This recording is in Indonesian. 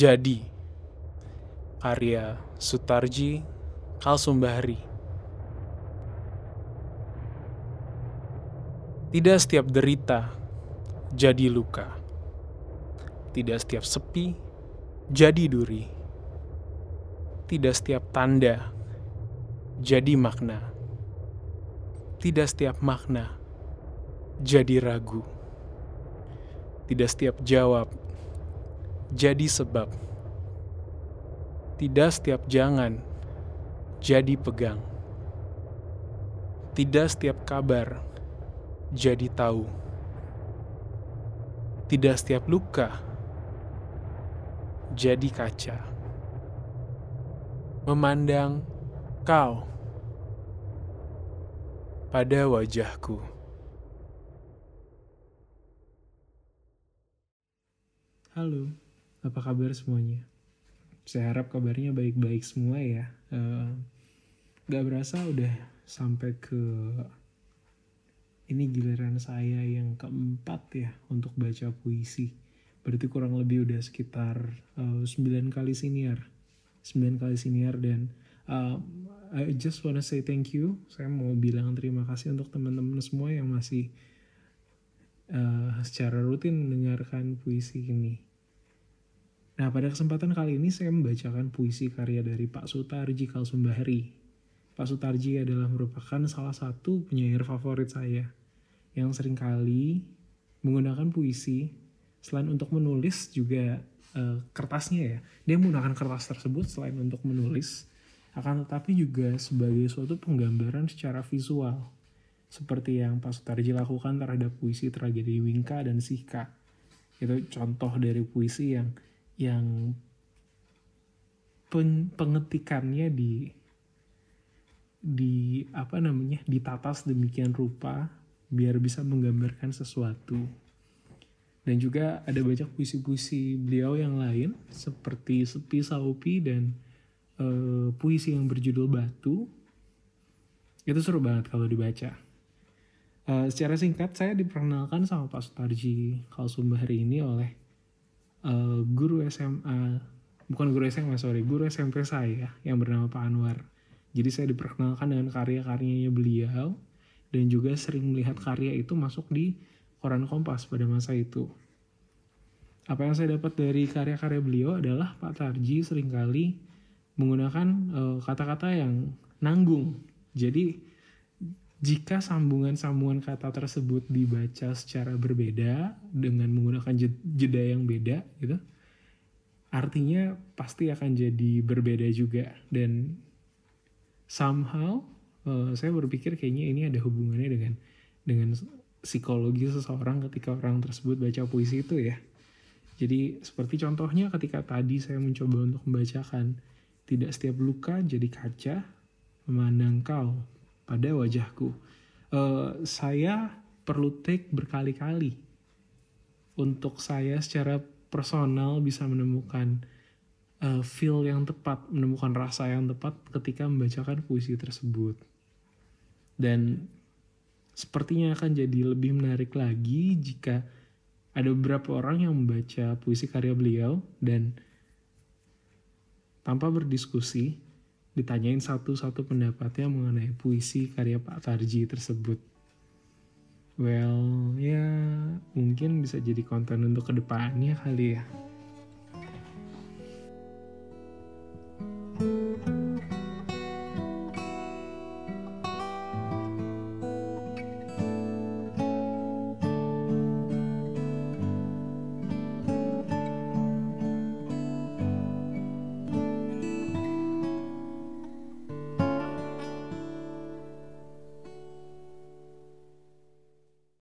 Jadi, karya Sutarji Kalsumbahri. Tidak setiap derita jadi luka. Tidak setiap sepi jadi duri. Tidak setiap tanda jadi makna. Tidak setiap makna jadi ragu. Tidak setiap jawab jadi sebab. Tidak setiap jangan jadi pegang. Tidak setiap kabar jadi tahu. Tidak setiap luka jadi kaca. Memandang kau pada wajahku. Halo, apa kabar semuanya? Saya harap kabarnya baik-baik semua ya. Uh, gak berasa udah sampai ke ini giliran saya yang keempat ya untuk baca puisi. Berarti kurang lebih udah sekitar uh, 9 kali senior. 9 kali senior dan uh, I just wanna say thank you. Saya mau bilang terima kasih untuk teman-teman semua yang masih uh, secara rutin mendengarkan puisi ini. Nah, pada kesempatan kali ini saya membacakan puisi karya dari Pak Sutarji Kalsumbahri. Pak Sutarji adalah merupakan salah satu penyair favorit saya yang sering kali menggunakan puisi selain untuk menulis juga uh, kertasnya ya. Dia menggunakan kertas tersebut selain untuk menulis akan tetapi juga sebagai suatu penggambaran secara visual seperti yang Pak Sutarji lakukan terhadap puisi tragedi Wingka dan Sika. Itu contoh dari puisi yang yang pengetikannya di di apa namanya ditata sedemikian rupa biar bisa menggambarkan sesuatu. Dan juga ada banyak puisi-puisi beliau yang lain seperti Sepi Saupi dan uh, puisi yang berjudul Batu. Itu seru banget kalau dibaca. Uh, secara singkat saya diperkenalkan sama Pak Sutarji Kalsumbahri ini oleh uh, guru SMA bukan guru SMA sorry guru SMP saya yang bernama Pak Anwar. Jadi saya diperkenalkan dengan karya-karyanya beliau dan juga sering melihat karya itu masuk di koran Kompas pada masa itu. Apa yang saya dapat dari karya-karya beliau adalah Pak Tarji sering kali menggunakan eh, kata-kata uh, yang nanggung. Jadi jika sambungan-sambungan kata tersebut dibaca secara berbeda dengan menggunakan jeda yang beda gitu artinya pasti akan jadi berbeda juga. Dan somehow uh, saya berpikir kayaknya ini ada hubungannya dengan dengan psikologi seseorang ketika orang tersebut baca puisi itu ya. Jadi seperti contohnya ketika tadi saya mencoba untuk membacakan tidak setiap luka jadi kaca memandang kau pada wajahku. Uh, saya perlu take berkali-kali untuk saya secara personal bisa menemukan uh, feel yang tepat, menemukan rasa yang tepat ketika membacakan puisi tersebut. Dan sepertinya akan jadi lebih menarik lagi jika ada beberapa orang yang membaca puisi karya beliau dan tanpa berdiskusi ditanyain satu-satu pendapatnya mengenai puisi karya Pak Tarji tersebut. Well, ya mungkin bisa jadi konten untuk ke depannya kali ya. thank you